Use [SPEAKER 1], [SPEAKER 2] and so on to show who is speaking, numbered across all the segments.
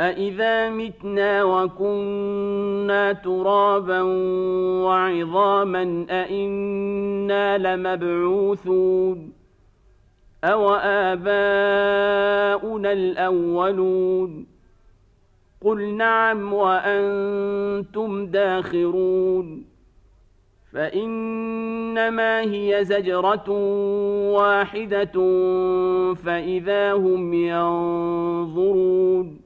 [SPEAKER 1] أإذا متنا وكنا ترابا وعظاما أإنا لمبعوثون أو آباؤنا الأولون قل نعم وأنتم داخرون فإنما هي زجرة واحدة فإذا هم ينظرون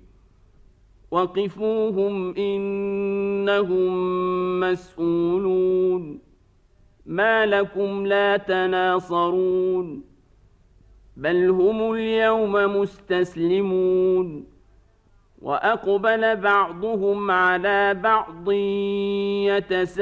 [SPEAKER 1] وقفوهم انهم مسئولون ما لكم لا تناصرون بل هم اليوم مستسلمون واقبل بعضهم على بعض يتساءلون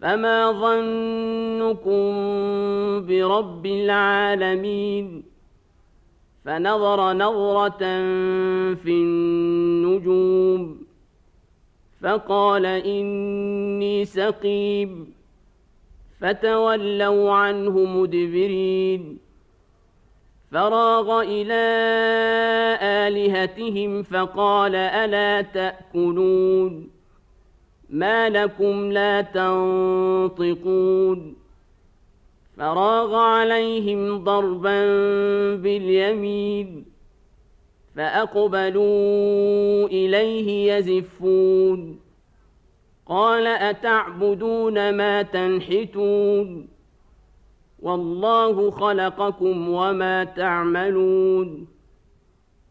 [SPEAKER 1] فما ظنكم برب العالمين فنظر نظرة في النجوم فقال إني سقيم فتولوا عنه مدبرين فراغ إلى الهتهم فقال الا تاكلون ما لكم لا تنطقون فراغ عليهم ضربا باليمين فأقبلوا إليه يزفون قال أتعبدون ما تنحتون والله خلقكم وما تعملون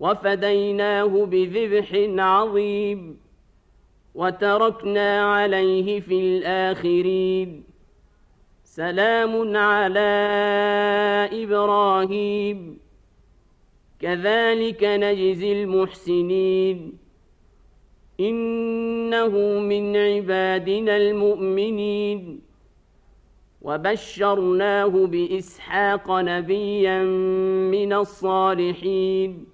[SPEAKER 1] وفديناه بذبح عظيم وتركنا عليه في الآخرين. سلام على إبراهيم. كذلك نجزي المحسنين. إنه من عبادنا المؤمنين. وبشرناه بإسحاق نبيا من الصالحين.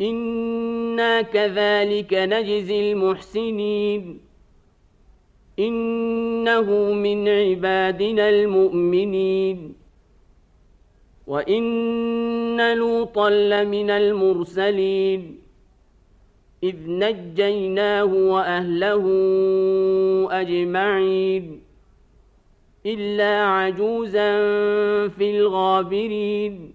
[SPEAKER 1] أنا كذلك نجزي المحسنين انه من عبادنا المؤمنين وان لوطا لمن المرسلين اذ نجيناه واهله اجمعين إلا عجوزا في الغابرين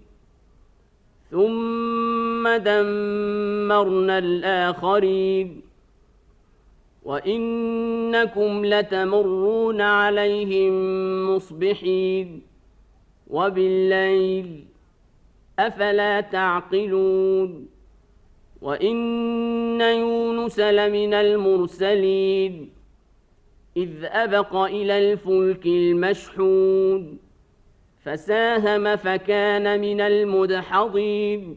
[SPEAKER 1] ثم دمرنا الآخرين وإنكم لتمرون عليهم مصبحين وبالليل أفلا تعقلون وإن يونس لمن المرسلين إذ أبق إلى الفلك المشحون فساهم فكان من المدحضين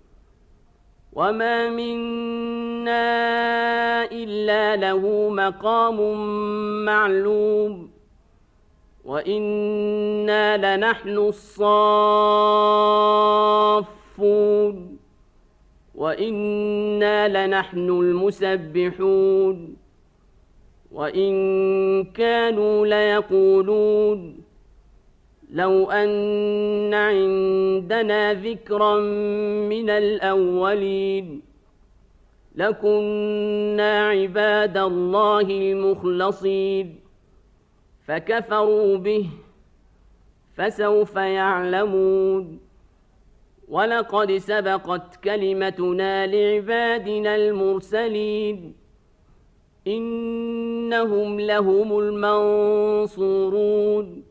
[SPEAKER 1] وما منا إلا له مقام معلوم وإنا لنحن الصافون وإنا لنحن المسبحون وإن كانوا ليقولون لو أن عندنا ذكرا من الأولين لكنا عباد الله المخلصين فكفروا به فسوف يعلمون ولقد سبقت كلمتنا لعبادنا المرسلين إنهم لهم المنصورون